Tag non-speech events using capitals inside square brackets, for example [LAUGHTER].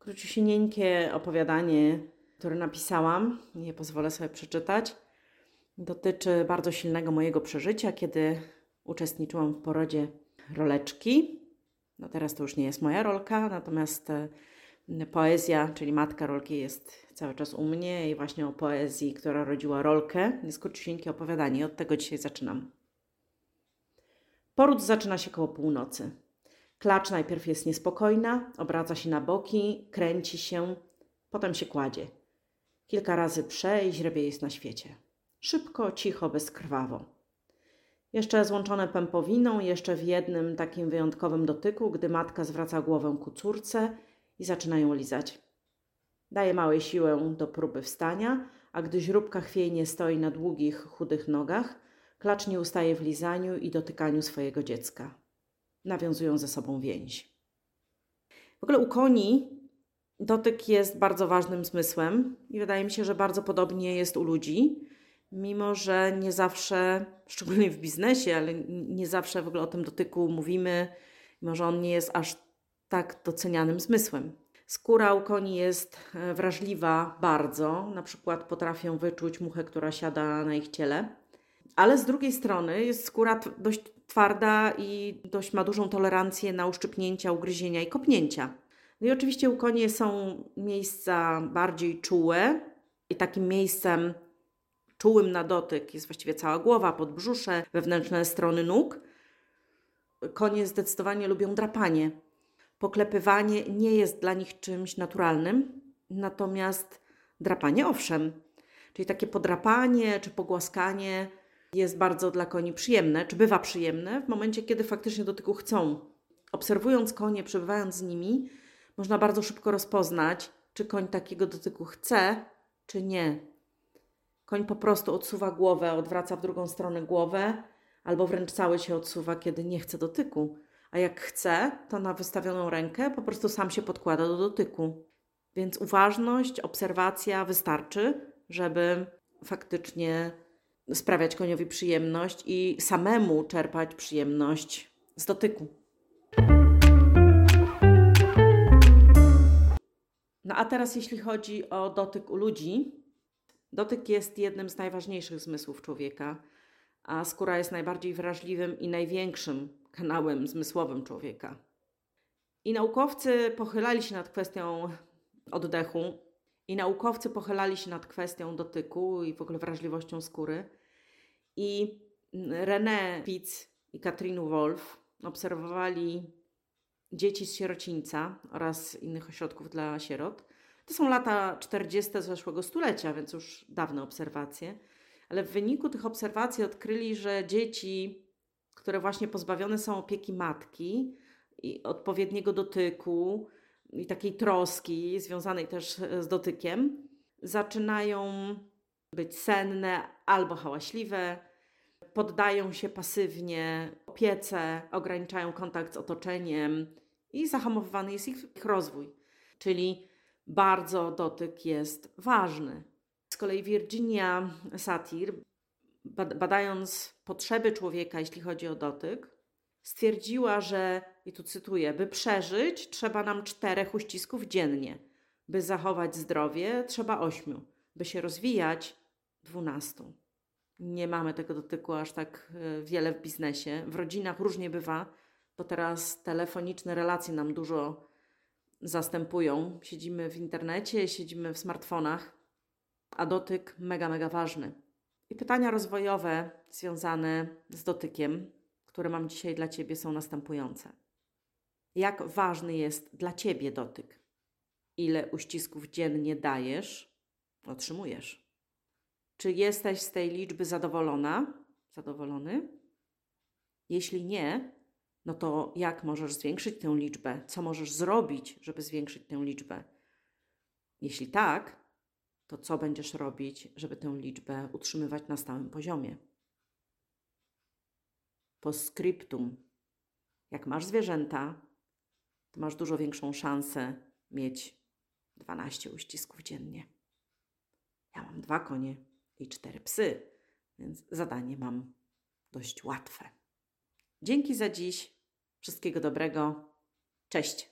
króciusieńkie opowiadanie, które napisałam, nie pozwolę sobie przeczytać. Dotyczy bardzo silnego mojego przeżycia, kiedy uczestniczyłam w porodzie roleczki. No teraz to już nie jest moja rolka, natomiast e, poezja, czyli matka rolki jest cały czas u mnie i właśnie o poezji, która rodziła rolkę. Jest króciusieńkie opowiadanie, od tego dzisiaj zaczynam. Poród zaczyna się koło północy. Klacz najpierw jest niespokojna, obraca się na boki, kręci się, potem się kładzie. Kilka razy prze i źrebie jest na świecie. Szybko, cicho, bezkrwawo. Jeszcze złączone pępowiną, jeszcze w jednym takim wyjątkowym dotyku, gdy matka zwraca głowę ku córce i zaczyna ją lizać. Daje małej siłę do próby wstania, a gdy źróbka chwiejnie stoi na długich, chudych nogach, klacz nie ustaje w lizaniu i dotykaniu swojego dziecka nawiązują ze sobą więź. W ogóle u koni dotyk jest bardzo ważnym zmysłem i wydaje mi się, że bardzo podobnie jest u ludzi, mimo że nie zawsze, [LAUGHS] szczególnie w biznesie, ale nie zawsze w ogóle o tym dotyku mówimy, mimo że on nie jest aż tak docenianym zmysłem. Skóra u koni jest e, wrażliwa bardzo, na przykład potrafią wyczuć muchę, która siada na ich ciele. Ale z drugiej strony jest skóra dość twarda i dość ma dużą tolerancję na uszczypnięcia, ugryzienia i kopnięcia. No i oczywiście u koni są miejsca bardziej czułe i takim miejscem czułym na dotyk jest właściwie cała głowa, podbrzusze, wewnętrzne strony nóg. Konie zdecydowanie lubią drapanie. Poklepywanie nie jest dla nich czymś naturalnym, natomiast drapanie owszem. Czyli takie podrapanie czy pogłaskanie jest bardzo dla koni przyjemne, czy bywa przyjemne w momencie, kiedy faktycznie dotyku chcą. Obserwując konie, przebywając z nimi, można bardzo szybko rozpoznać, czy koń takiego dotyku chce, czy nie. Koń po prostu odsuwa głowę, odwraca w drugą stronę głowę, albo wręcz cały się odsuwa, kiedy nie chce dotyku. A jak chce, to na wystawioną rękę po prostu sam się podkłada do dotyku. Więc uważność, obserwacja wystarczy, żeby faktycznie sprawiać koniowi przyjemność i samemu czerpać przyjemność z dotyku. No a teraz, jeśli chodzi o dotyk u ludzi, dotyk jest jednym z najważniejszych zmysłów człowieka, a skóra jest najbardziej wrażliwym i największym kanałem zmysłowym człowieka. I naukowcy pochylali się nad kwestią oddechu, i naukowcy pochylali się nad kwestią dotyku i w ogóle wrażliwością skóry. I René Pitz i Katrin Wolf obserwowali dzieci z sierocińca oraz innych ośrodków dla sierot. To są lata 40. zeszłego stulecia, więc już dawne obserwacje. Ale w wyniku tych obserwacji odkryli, że dzieci, które właśnie pozbawione są opieki matki i odpowiedniego dotyku i takiej troski związanej też z dotykiem, zaczynają być senne albo hałaśliwe, poddają się pasywnie opiece, ograniczają kontakt z otoczeniem i zahamowany jest ich rozwój. Czyli bardzo dotyk jest ważny. Z kolei Virginia Satir, badając potrzeby człowieka, jeśli chodzi o dotyk, stwierdziła, że, i tu cytuję, by przeżyć, trzeba nam czterech uścisków dziennie. By zachować zdrowie, trzeba ośmiu. By się rozwijać, dwunastu. Nie mamy tego dotyku aż tak e, wiele w biznesie. W rodzinach różnie bywa, bo teraz telefoniczne relacje nam dużo zastępują. Siedzimy w internecie, siedzimy w smartfonach, a dotyk mega, mega ważny. I pytania rozwojowe związane z dotykiem, które mam dzisiaj dla Ciebie, są następujące. Jak ważny jest dla Ciebie dotyk? Ile uścisków dziennie dajesz, otrzymujesz? Czy jesteś z tej liczby zadowolona? Zadowolony? Jeśli nie, no to jak możesz zwiększyć tę liczbę? Co możesz zrobić, żeby zwiększyć tę liczbę? Jeśli tak, to co będziesz robić, żeby tę liczbę utrzymywać na stałym poziomie? Postscriptum. Jak masz zwierzęta, to masz dużo większą szansę mieć 12 uścisków dziennie. Ja mam dwa konie i cztery psy, więc zadanie mam dość łatwe. Dzięki za dziś. Wszystkiego dobrego. Cześć.